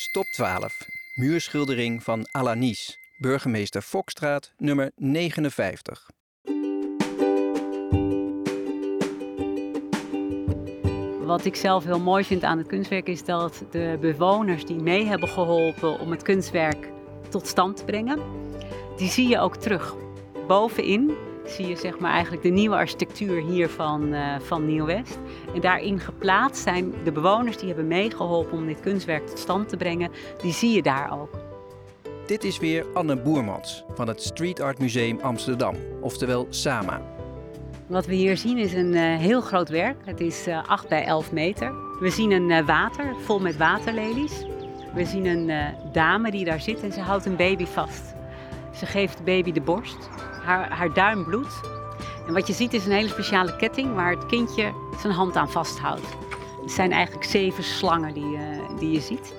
Stop 12. Muurschildering van Alanis. Burgemeester Fokstraat, nummer 59. Wat ik zelf heel mooi vind aan het kunstwerk is dat de bewoners die mee hebben geholpen om het kunstwerk tot stand te brengen, die zie je ook terug. Bovenin zie je zeg maar eigenlijk de nieuwe architectuur hier van, uh, van Nieuw-West. En daarin geplaatst zijn de bewoners die hebben meegeholpen om dit kunstwerk tot stand te brengen. Die zie je daar ook. Dit is weer Anne Boermans van het Street Art Museum Amsterdam, oftewel SAMA. Wat we hier zien is een uh, heel groot werk. Het is uh, 8 bij 11 meter. We zien een water vol met waterlelies. We zien een dame die daar zit en ze houdt een baby vast. Ze geeft de baby de borst. Haar, duim bloedt. En wat je ziet is een hele speciale ketting waar het kindje zijn hand aan vasthoudt. Het zijn eigenlijk zeven slangen die, die je ziet.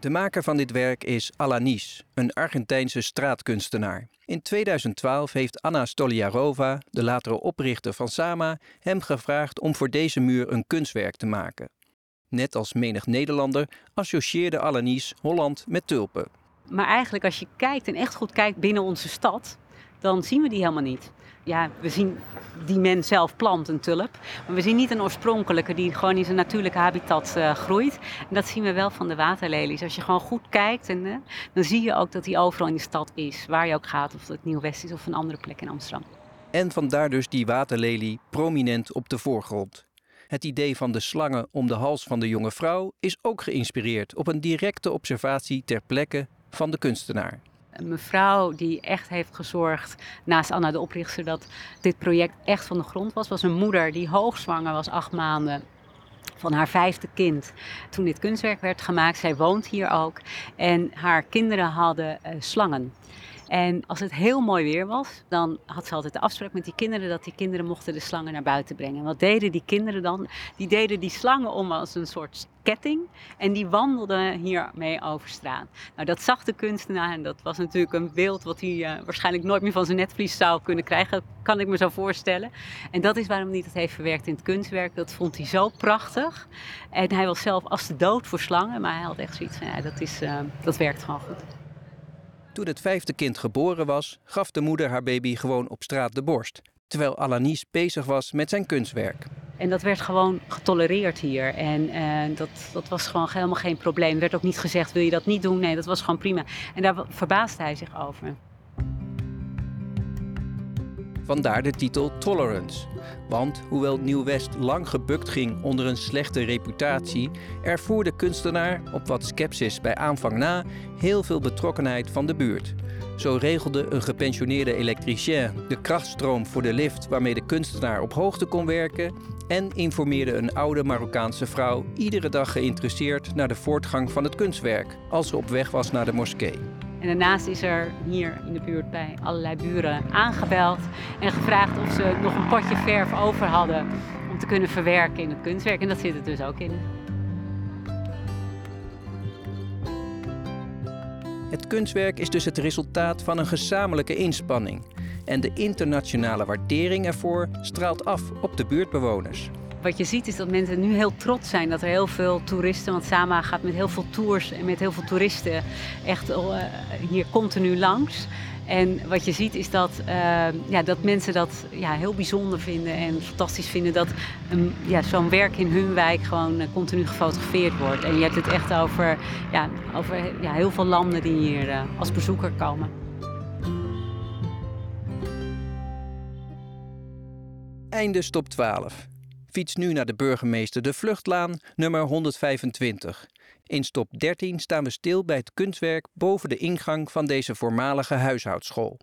De maker van dit werk is Alanis, een Argentijnse straatkunstenaar. In 2012 heeft Anna Stoliarova, de latere oprichter van Sama, hem gevraagd om voor deze muur een kunstwerk te maken. Net als menig Nederlander associeerde Alanis Holland met tulpen. Maar eigenlijk als je kijkt en echt goed kijkt binnen onze stad, dan zien we die helemaal niet. Ja, we zien die men zelf plant, een tulp. Maar we zien niet een oorspronkelijke die gewoon in zijn natuurlijke habitat uh, groeit. En dat zien we wel van de waterlelies. Als je gewoon goed kijkt, en, uh, dan zie je ook dat die overal in de stad is. Waar je ook gaat, of het Nieuw-West is of een andere plek in Amsterdam. En vandaar dus die waterlelie prominent op de voorgrond. Het idee van de slangen om de hals van de jonge vrouw is ook geïnspireerd op een directe observatie ter plekke van de kunstenaar. Een mevrouw die echt heeft gezorgd, naast Anna de oprichter, dat dit project echt van de grond was, was een moeder die hoogzwanger was, acht maanden van haar vijfde kind. Toen dit kunstwerk werd gemaakt, zij woont hier ook. En haar kinderen hadden uh, slangen. En als het heel mooi weer was, dan had ze altijd de afspraak met die kinderen dat die kinderen mochten de slangen naar buiten brengen. Wat deden die kinderen dan? Die deden die slangen om als een soort ketting en die wandelden hiermee over straat. Nou, dat zag de kunstenaar en dat was natuurlijk een beeld wat hij uh, waarschijnlijk nooit meer van zijn netvlies zou kunnen krijgen, kan ik me zo voorstellen. En dat is waarom hij dat heeft verwerkt in het kunstwerk. Dat vond hij zo prachtig. En hij was zelf als de dood voor slangen, maar hij had echt zoiets van, ja, dat, is, uh, dat werkt gewoon goed. Toen het vijfde kind geboren was, gaf de moeder haar baby gewoon op straat de borst, terwijl Alanis bezig was met zijn kunstwerk. En dat werd gewoon getolereerd hier. En uh, dat, dat was gewoon helemaal geen probleem. Er werd ook niet gezegd, wil je dat niet doen? Nee, dat was gewoon prima. En daar verbaasde hij zich over. Vandaar de titel Tolerance. Want hoewel Nieuw-West lang gebukt ging onder een slechte reputatie, ervoer de kunstenaar, op wat sceptisch bij aanvang na, heel veel betrokkenheid van de buurt. Zo regelde een gepensioneerde elektricien de krachtstroom voor de lift waarmee de kunstenaar op hoogte kon werken en informeerde een oude Marokkaanse vrouw iedere dag geïnteresseerd naar de voortgang van het kunstwerk als ze op weg was naar de moskee. En daarnaast is er hier in de buurt bij allerlei buren aangebeld en gevraagd of ze nog een potje verf over hadden om te kunnen verwerken in het kunstwerk. En dat zit er dus ook in. Het kunstwerk is dus het resultaat van een gezamenlijke inspanning. En de internationale waardering ervoor straalt af op de buurtbewoners. Wat je ziet is dat mensen nu heel trots zijn dat er heel veel toeristen, want Sama gaat met heel veel tours en met heel veel toeristen echt uh, hier continu langs. En wat je ziet is dat, uh, ja, dat mensen dat ja, heel bijzonder vinden en fantastisch vinden dat um, ja, zo'n werk in hun wijk gewoon uh, continu gefotografeerd wordt. En je hebt het echt over, ja, over ja, heel veel landen die hier als bezoeker komen. Einde stop 12. Fiets nu naar de burgemeester de Vluchtlaan, nummer 125. In stop 13 staan we stil bij het kunstwerk boven de ingang van deze voormalige huishoudschool.